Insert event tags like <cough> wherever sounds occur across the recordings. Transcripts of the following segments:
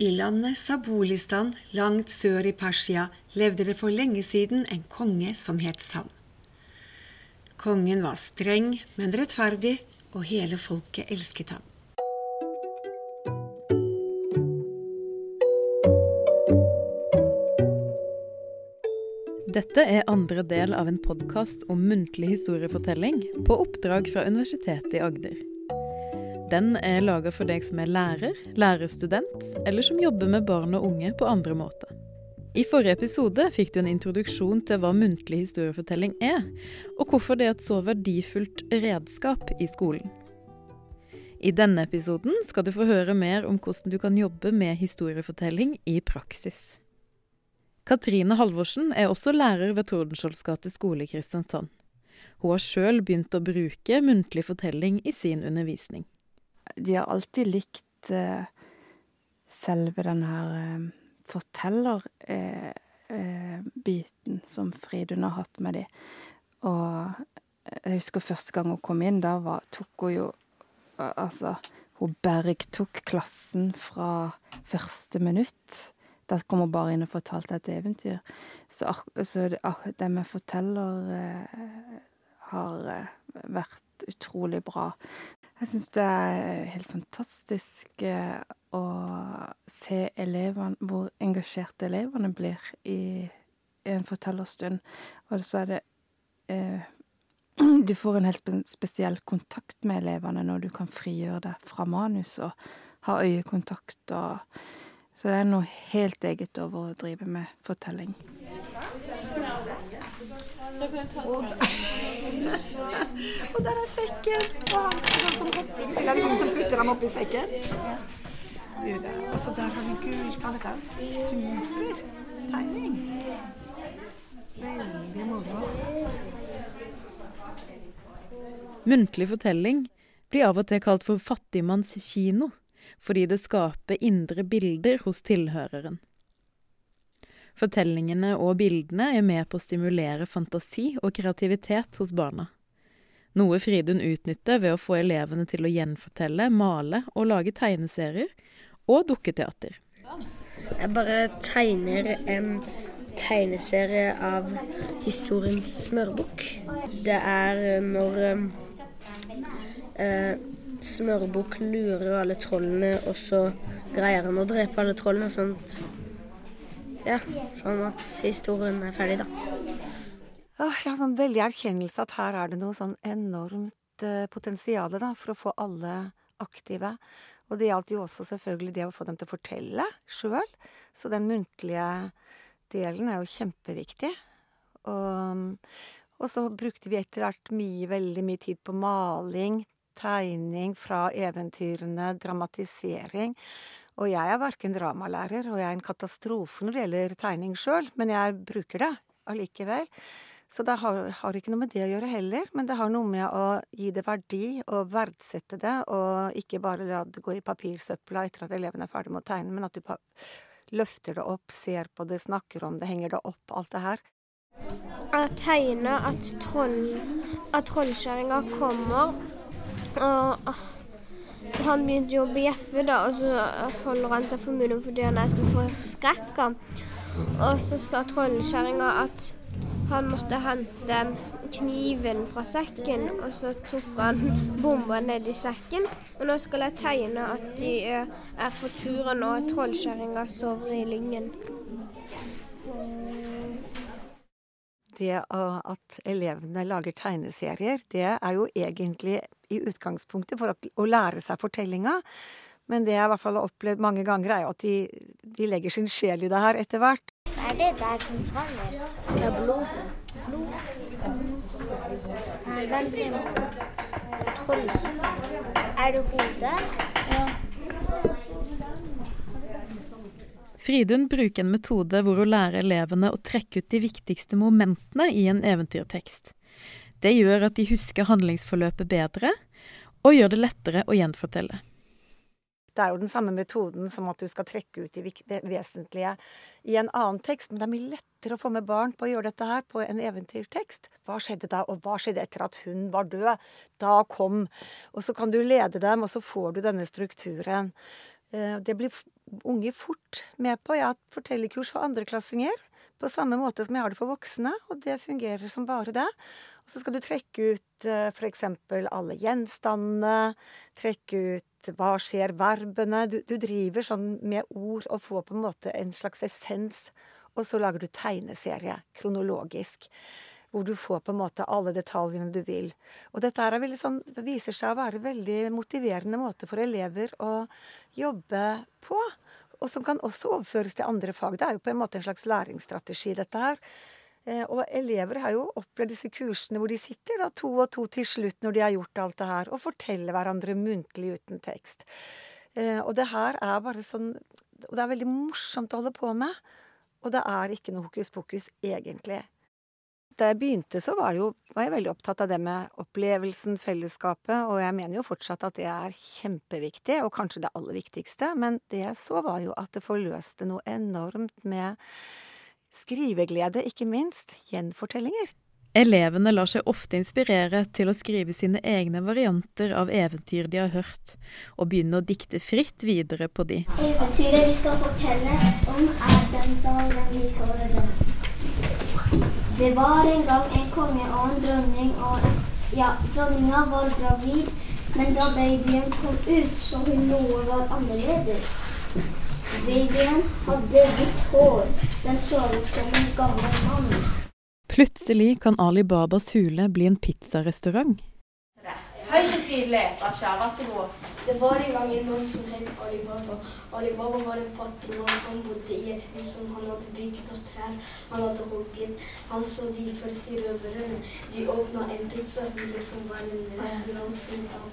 I landet Sabulistan, langt sør i Persia, levde det for lenge siden en konge som het Sam. Kongen var streng, men rettferdig, og hele folket elsket ham. Dette er andre del av en podkast om muntlig historiefortelling på oppdrag fra Universitetet i Agder. Den er laga for deg som er lærer, lærerstudent, eller som jobber med barn og unge på andre måter. I forrige episode fikk du en introduksjon til hva muntlig historiefortelling er, og hvorfor det er et så verdifullt redskap i skolen. I denne episoden skal du få høre mer om hvordan du kan jobbe med historiefortelling i praksis. Katrine Halvorsen er også lærer ved Tordenskiolds gate skole i Kristiansand. Hun har sjøl begynt å bruke muntlig fortelling i sin undervisning de har alltid likt eh, selve den her eh, fortellerbiten eh, som Fridun har hatt med de. Og jeg husker første gang hun kom inn, da var, tok hun jo Altså, hun bergtok klassen fra første minutt. Da kom hun bare inn og fortalte et eventyr. Så, så det, det med forteller eh, har vært utrolig bra. Jeg syns det er helt fantastisk eh, å se elevene, hvor engasjerte elevene blir i en fortellerstund. Og så er det eh, <clears throat> Du får en helt spesiell kontakt med elevene når du kan frigjøre deg fra manus og ha øyekontakt og Så det er noe helt eget over å drive med fortelling. Og <laughs> og der er sekken. Og han som hopper Eller er noen som putter ham oppi sekken? Du. Og så der har vi gulltann. Dette er super tegning. Veldig moro. Muntlig fortelling blir av og til kalt for fattigmannskino, fordi det skaper indre bilder hos tilhøreren. Fortellingene og bildene er med på å stimulere fantasi og kreativitet hos barna. Noe Fridun utnytter ved å få elevene til å gjenfortelle, male og lage tegneserier og dukketeater. Jeg bare tegner en tegneserie av historiens smørbukk. Det er når eh, Smørbukk lurer alle trollene, og så greier han å drepe alle trollene. Sånn at, ja, sånn at historien er ferdig, da. Jeg har sånn veldig erkjennelse at her er det noe sånn enormt eh, potensial for å få alle aktive. Og det gjaldt jo også selvfølgelig det å få dem til å fortelle sjøl. Så den muntlige delen er jo kjempeviktig. Og, og så brukte vi etter hvert mye, veldig mye tid på maling, tegning fra eventyrene, dramatisering. Og jeg er verken dramalærer, og jeg er en katastrofe når det gjelder tegning sjøl, men jeg bruker det allikevel. Så det har, har, ikke noe med det å gjøre heller, men det har noe med å gi det verdi og verdsette det, og ikke bare la det gå i papirsøpla etter at eleven er ferdig med å tegne, men at du løfter det opp, ser på det, snakker om det, henger det opp, alt det her. Jeg tegner at, troll, at trollkjerringa kommer, og han begynte jo å bjeffe, da, og så holder han seg for munnen fordi han er så forskrekka. Og så sa trollkjerringa at han måtte hente kniven fra sekken, og så tok han bomba ned i sekken. Og nå skal jeg tegne at de er på turen, og trollkjerringa sover i lyngen. Det at elevene lager tegneserier, det er jo egentlig i utgangspunktet for å lære seg fortellinga. Men det jeg i hvert fall har opplevd mange ganger, er jo at de, de legger sin sjel i det her etter hvert er det der som faller? Det er blod. Blod? Hvem sin troll? Er det hodet? Ja. Fridun bruker en metode hvor hun lærer elevene å trekke ut de viktigste momentene i en eventyrtekst. Det gjør at de husker handlingsforløpet bedre, og gjør det lettere å gjenfortelle. Det er jo den samme metoden som at du skal trekke ut de vesentlige i en annen tekst. Men det er mye lettere å få med barn på å gjøre dette her på en eventyrtekst. Hva skjedde da, og hva skjedde etter at hun var død? Da kom Og så kan du lede dem, og så får du denne strukturen. Eh, Det blir unge fort med på. Jeg har fortellerkurs for andreklassinger på samme måte som jeg har det for voksne, og det fungerer som bare det. Og så skal du trekke ut f.eks. alle gjenstandene, trekke ut hva skjer, verbene. Du, du driver sånn med ord og får på en måte en slags essens. Og så lager du tegneserie kronologisk. Hvor du får på en måte alle detaljene du vil. Og dette er veldig sånn, viser seg å være en veldig motiverende måte for elever å jobbe på. Og som kan også overføres til andre fag. Det er jo på en måte en slags læringsstrategi, dette her. Eh, Og elever har jo opplevd disse kursene hvor de sitter da to og to til slutt når de har gjort alt det her, og forteller hverandre muntlig uten tekst. Eh, Og det her er bare sånn Og det er veldig morsomt å holde på med. Og det er ikke noe hokus pokus, egentlig. Da jeg begynte, så var, det jo, var jeg veldig opptatt av det med opplevelsen, fellesskapet, og jeg mener jo fortsatt at det er kjempeviktig, og kanskje det aller viktigste. Men det jeg så, var jo at det forløste noe enormt med skriveglede, ikke minst. Gjenfortellinger. Elevene lar seg ofte inspirere til å skrive sine egne varianter av eventyr de har hørt, og begynne å dikte fritt videre på de. Eventyret vi skal fortelle om, er den sangen vi tåler den. Det var en gang en konge og en dronning, og ja, dronninga var gravid, men da babyen kom ut, så hun noe var annerledes. Babyen hadde hvitt hår, den så ut som en gammel mann. Plutselig kan Ali Babas hule bli en pizzarestaurant. Høyt og tydelig. Vær så god. Det var en gang en mann som het Alibaba. Alibaba var en fattig mann. Han bodde i et hus som han hadde bygd av trær. Han hadde hugget. Han så de 40 røverne. De åpna en pizzafile som var en restaurant full av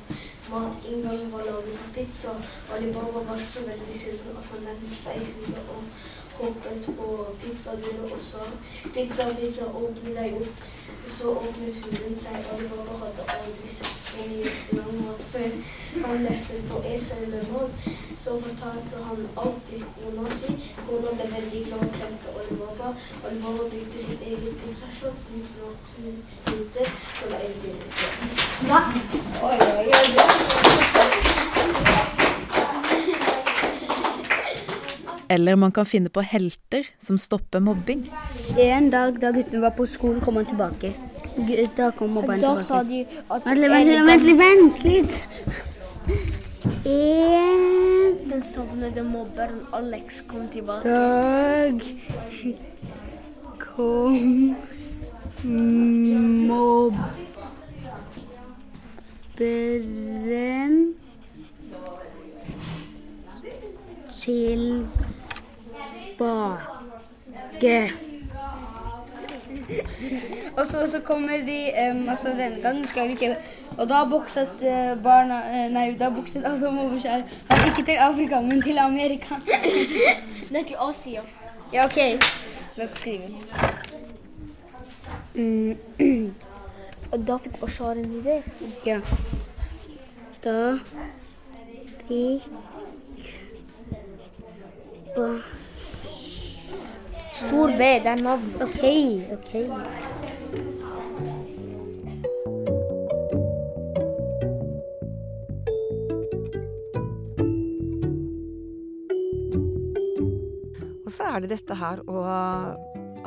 mat. Inngangen var laget av pizza. Alibaba var så veldig sulten at han nærmet seg hulet og hoppet på pizzadøra og sa pizza, pizza, åpne deg opp. Så åpnet hulen seg. Alibaba hadde aldri sett så mye mat. før. Han leste på med mat. Så fortalte han alt til kona si. Kona ble veldig glad og klemte Alibaba. Alibaba bygde sitt eget pizzaslott. Snipp, snapp, snute. Så var eventyret ute. Ja. Oi, oi, oi. Eller man kan finne på helter som stopper mobbing. En dag da guttene var på skolen, kom han tilbake. Da kom mobberen Da sa de at Vent vent vent vent litt! En den savnede mobberen Alex kom tilbake. dag kom mobberen tilbake. Og så, så kommer de um, altså Denne gangen skal vi ikke Og da bokset uh, barna uh, Nei, da bokset Adam Overskjær han ikke til Afrika, men til Amerika. <laughs> Nei, til Asia. ja, OK. La oss skrive. <clears throat> Og da fikk Bashar en idé. Ja. Da fikk ba- Stor B, det er navn. OK, OK. Og så er det dette her å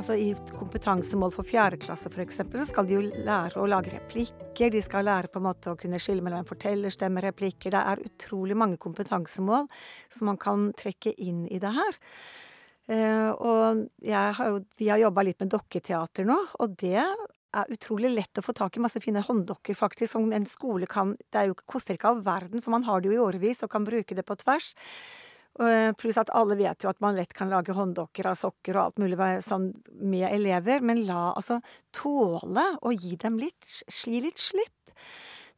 Altså I kompetansemål for fjerde klasse eksempel, så skal de jo lære å lage replikker. De skal lære på en måte å kunne skille mellom fortellerstemmereplikker. Det er utrolig mange kompetansemål som man kan trekke inn i det her. Eh, og har jo, vi har jobba litt med dokketeater nå, og det er utrolig lett å få tak i masse fine hånddokker, faktisk, som en skole kan Det jo, koster ikke all verden, for man har det jo i årevis og kan bruke det på tvers. Eh, Pluss at alle vet jo at man lett kan lage hånddokker av sokker og alt mulig sånn med elever, men la altså tåle å gi dem litt, gi litt slipp.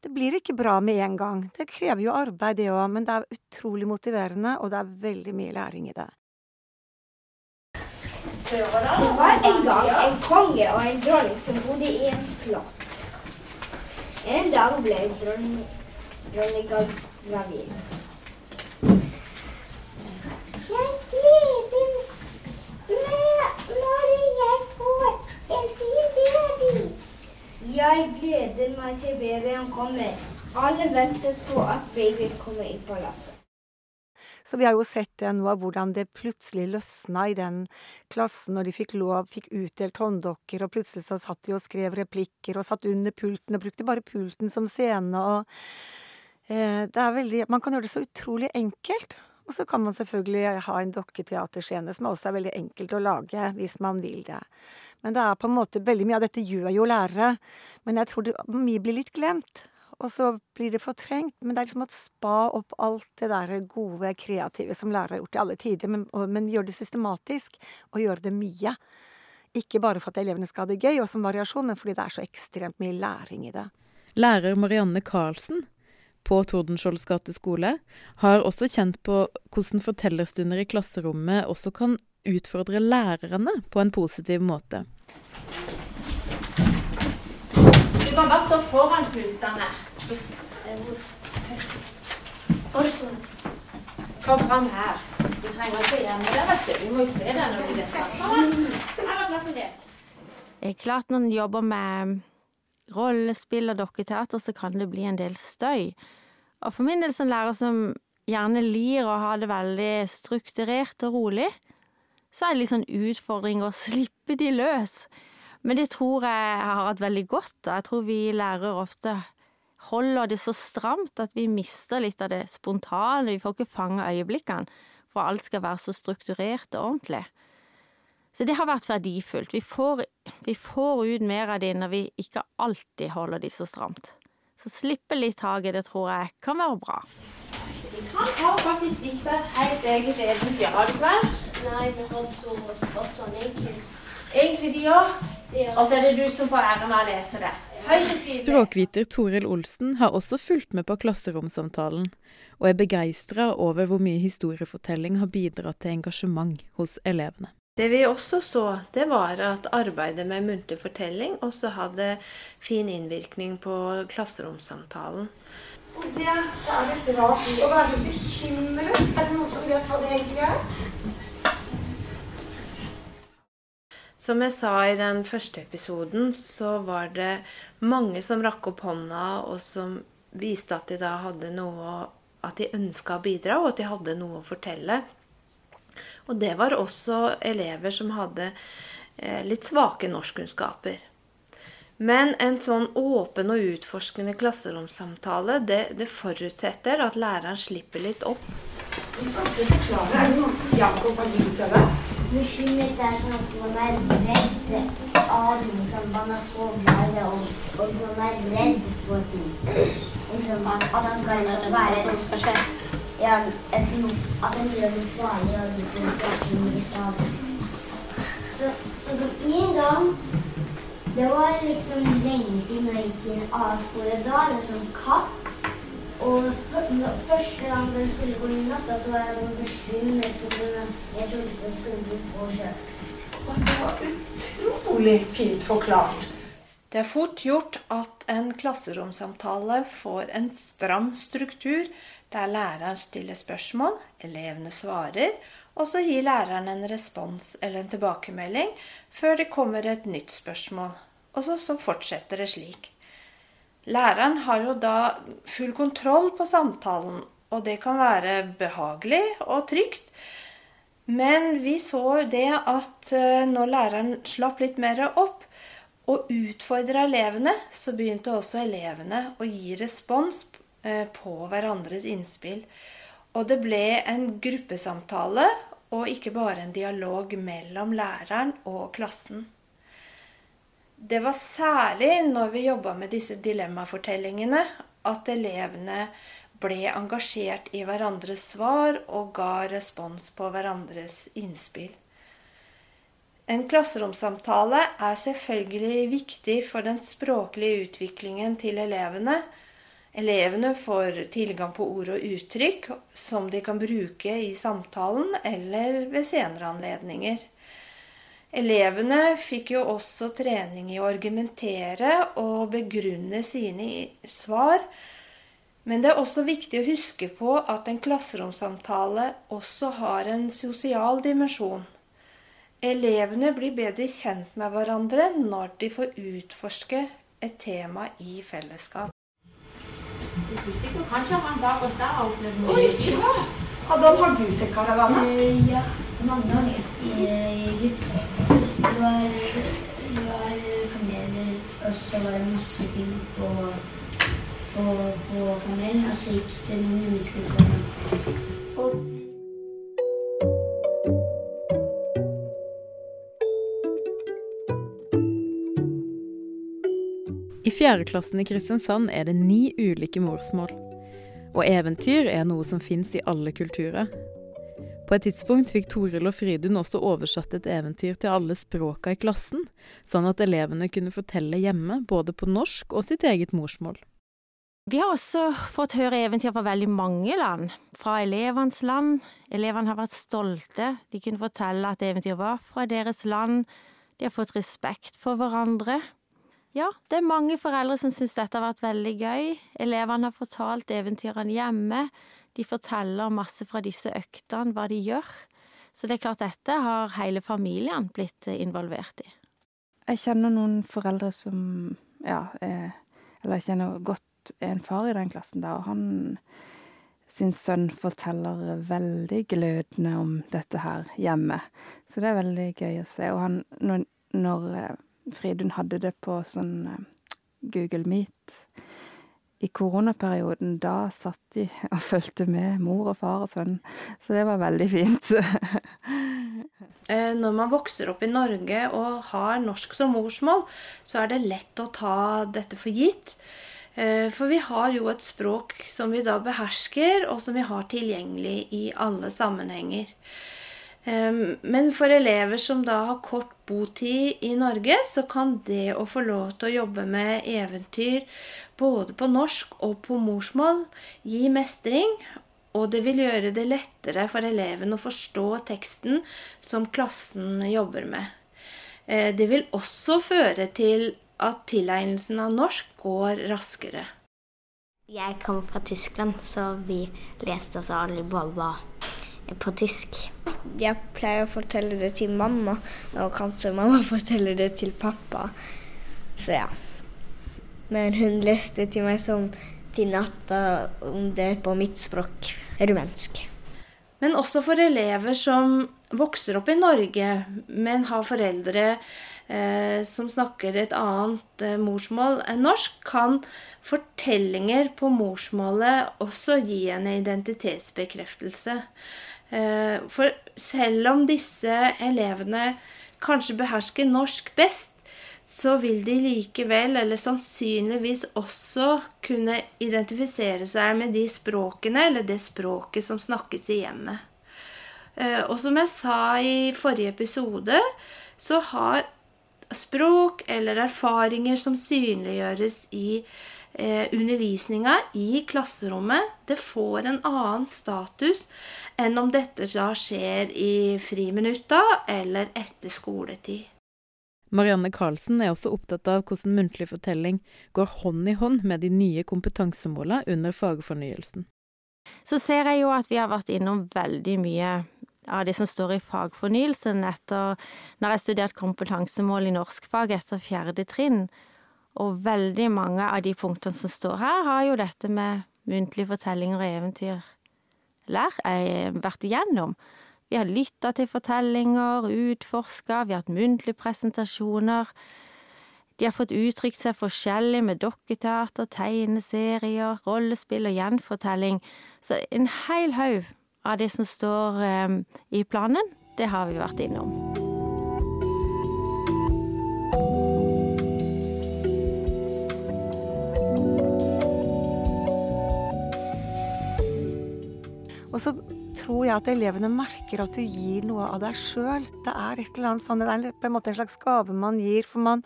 Det blir ikke bra med en gang. Det krever jo arbeid, det òg, men det er utrolig motiverende, og det er veldig mye læring i det. Det var en gang en konge og en dronning som bodde i en slott. En dag ble dronning, dronninga gravid. Jeg gleder meg når jeg får en fin. Jeg gleder meg til babyen kommer. Alle venter på at babyen kommer i palasset. Så vi har jo sett det nå, hvordan det plutselig løsna i den klassen når de fikk lov, fikk utdelt hånddokker, og plutselig så satt de og skrev replikker og satt under pulten og brukte bare pulten som scene og eh, Det er veldig Man kan gjøre det så utrolig enkelt. Og så kan man selvfølgelig ha en dokketeaterscene som også er veldig enkelt å lage, hvis man vil det. Men det er på en måte veldig mye av dette gjør jo lærere, men jeg tror det, mye blir litt glemt. Og så blir det fortrengt. Men det er liksom å spa opp alt det der gode, kreative som lærere har gjort i alle tider, men, og, men gjøre det systematisk, og gjøre det mye. Ikke bare for at elevene skal ha det gøy, og som variasjon, men fordi det er så ekstremt mye læring i det. Lærer Marianne Karlsen på Tordenskiolds gate skole har også kjent på hvordan fortellerstunder i klasserommet også kan utfordre lærerne på en positiv måte. Du kan bare stå foran pultene. Kom fram her. Du trenger ikke gjemme det, vet du. Vi må jo se det når du leser. Er. Det er klart når en jobber med rollespill og dokketeater, så kan det bli en del støy. Og for min del som lærer som gjerne lir å ha det veldig strukturert og rolig, så er det litt sånn utfordring å <laughs> slippe de løs. Men det tror jeg har hatt veldig godt. Jeg tror vi lærer ofte holder det så stramt at vi mister litt av det spontane. Vi får ikke fange øyeblikkene, for alt skal være så strukturert og ordentlig. Så det har vært verdifullt. Vi får, vi får ut mer av det når vi ikke alltid holder de så stramt. Så slippe litt taket, det tror jeg kan være bra. Vi kan ha faktisk dikta et helt eget eventyr, har du ikke vel? Nei, vi har så sommerpass spørsmål, egentlig. Egentlig de òg. Og så er det du som får æren av å lese det. Språkviter Toril Olsen har også fulgt med på klasseromsamtalen, og er begeistra over hvor mye historiefortelling har bidratt til engasjement hos elevene. Det vi også så, det var at arbeidet med muntlig fortelling også hadde fin innvirkning på klasseromsamtalen. Og det, det er litt rart å være bekymret. Som jeg sa i den første episoden, så var det mange som rakk opp hånda, og som viste at de da hadde noe At de ønska å bidra, og at de hadde noe å fortelle. Og det var også elever som hadde eh, litt svake norskkunnskaper. Men en sånn åpen og utforskende klasseromsamtale, det, det forutsetter at læreren slipper litt opp. Bekymret er sånn at man er redd av liksom, Man er så glad i det, og, og man er redd for. Liksom, at han skal liksom være Noe skal skje. ja, At en gjør noe farlig, og du blir bekymret av det. Så, så, så en gang Det var liksom lenge siden jeg gikk i en annen skole. Da var det en sånn katt. Og første gang den skulle gå i natta, så var jeg sånn bekymret. den- Jeg trodde den skulle bli påkjørt. Det var utrolig fint forklart. Det er fort gjort at en klasseromsamtale får en stram struktur, der læreren stiller spørsmål, elevene svarer, og så gir læreren en respons eller en tilbakemelding før det kommer et nytt spørsmål. Og så, så fortsetter det slik. Læreren har jo da full kontroll på samtalen, og det kan være behagelig og trygt. Men vi så det at eh, når læreren slapp litt mer opp og utfordra elevene, så begynte også elevene å gi respons eh, på hverandres innspill. Og det ble en gruppesamtale, og ikke bare en dialog mellom læreren og klassen. Det var særlig når vi jobba med disse dilemmafortellingene, at elevene ble engasjert i hverandres svar og ga respons på hverandres innspill. En klasseromsamtale er selvfølgelig viktig for den språklige utviklingen til elevene. Elevene får tilgang på ord og uttrykk som de kan bruke i samtalen eller ved senere anledninger. Elevene fikk jo også trening i å argumentere og begrunne sine svar. Men det er også viktig å huske på at en klasseromsamtale også har en sosial dimensjon. Elevene blir bedre kjent med hverandre når de får utforske et tema i fellesskap. Kanskje han bak oss der har opplevd Oi, mye ja! Adam, har du sett karavanen? Ja, ganger i, Egypt. Det var, det var kameler, og så var det masse ting på, på, på kamelen, og så gikk det noen mennesker foran. I fjerdeklassen i Kristiansand er det ni ulike morsmål. Og eventyr er noe som fins i alle kulturer. På et tidspunkt fikk Toril og Fridun også oversatt et eventyr til alle språka i klassen, sånn at elevene kunne fortelle hjemme både på norsk og sitt eget morsmål. Vi har også fått høre eventyr fra veldig mange land, fra elevenes land. Elevene har vært stolte, de kunne fortelle at eventyr var fra deres land, de har fått respekt for hverandre. Ja, det er mange foreldre som syns dette har vært veldig gøy. Elevene har fortalt eventyrene hjemme. De forteller masse fra disse øktene, hva de gjør. Så det er klart dette har hele familien blitt involvert i. Jeg kjenner noen foreldre som Ja, eh, eller jeg kjenner godt en far i den klassen der, og han sin sønn forteller veldig glødende om dette her hjemme. Så det er veldig gøy å se. Og han, når, når eh, Fridun hadde det på sånn eh, Google Meet i koronaperioden, da satt de <laughs> og fulgte med mor og far og sønn. Så det var veldig fint. <laughs> Eh, Når man vokser opp i Norge og har norsk som morsmål, så er det lett å ta dette for gitt. Eh, For vi har jo et språk som vi da behersker, og som vi har tilgjengelig i alle sammenhenger. Eh, Men for elever som da har kort botid i Norge, så kan det å få lov til å jobbe med eventyr både på norsk og på morsmål gi mestring, og det vil gjøre det lettere for eleven å forstå teksten som klassen jobber med. Eh, Det vil også føre til at tilegnelsen av norsk går raskere. Jeg kommer fra Tyskland, så vi leste oss alle Baba på tysk. Jeg pleier å fortelle det til mamma, og kanskje mamma <laughs> forteller det til pappa. Så ja. Men hun leste til meg som til natta om det på mitt språk, rumensk. Men også for elever som vokser opp i Norge, men har foreldre eh, som snakker et annet eh, morsmål enn norsk, kan fortellinger på morsmålet også gi en identitetsbekreftelse. Eh, for selv om disse elevene kanskje behersker norsk best, så vil de likevel, eller sannsynligvis også, kunne identifisere seg med de språkene, eller det språket som snakkes i hjemmet. Eh, Og som jeg sa i forrige episode, så har språk eller erfaringer som synliggjøres i eh, undervisninga i klasserommet, det får en annen status enn om dette da skjer i friminutta eller etter skoletid. Marianne Karlsen er også opptatt av hvordan muntlig fortelling går hånd i hånd med de nye kompetansemåla under fagfornyelsen. Så ser jeg jo at vi har vært innom veldig mye av det som står i fagfornyelsen etter når jeg har studert kompetansemål i norskfag etter fjerde trinn. Og veldig mange av de punktene som står her, har jo dette med muntlige fortellinger og eventyr lær, eh, vært igjennom. Vi har lytta til fortellinger, utforska, vi har hatt muntlige presentasjoner. De har fått uttrykt seg forskjellig med dokketeater, tegneserier, rollespill og gjenfortelling. Så en hel haug av det som står eh, i planen, det har vi vært innom. Og så tror jeg at elevene merker at du gir noe av deg sjøl. Det er et eller annet sånn, det er på en måte en slags gave man gir, for man,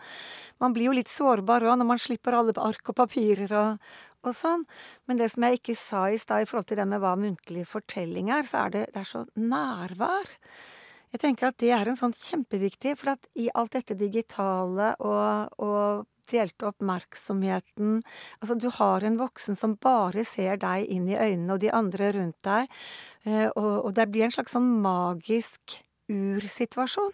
man blir jo litt sårbar òg når man slipper alle ark og papirer og, og sånn. Men det som jeg ikke sa i stad i forhold til det med hva muntlig fortelling er, så er det, det er så nærvær. Jeg tenker at det er en sånn kjempeviktig, for i alt dette digitale og, og delte oppmerksomheten Altså, du har en voksen som bare ser deg inn i øynene og de andre rundt deg, eh, og, og det blir en slags sånn magisk ursituasjon.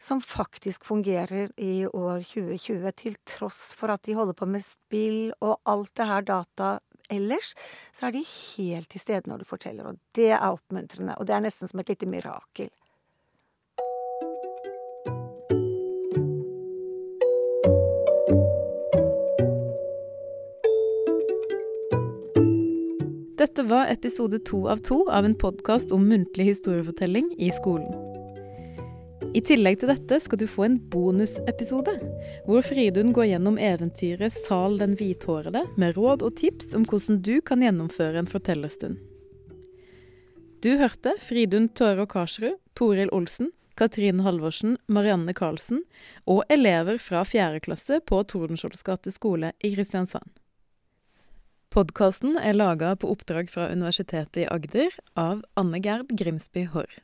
Som faktisk fungerer i år 2020, til tross for at de holder på med spill og alt det her data ellers så er de helt til stede når du forteller, og det er oppmuntrende. Og det er nesten som et lite mirakel. Dette var episode to av to av en podkast om muntlig historiefortelling i skolen. I tillegg til dette skal du få en bonusepisode, hvor Fridun går gjennom eventyret Sal den hvithårede med råd og tips om hvordan du kan gjennomføre en fortellerstund. Du hørte Fridun Tørå Karsrud, Toril Olsen, Katrine Halvorsen, Marianne Karlsen og elever fra 4. klasse på Tordenskiolds gate skole i Kristiansand. Podkasten er laga på oppdrag fra Universitetet i Agder av Anne Gerd Grimsby Haarr.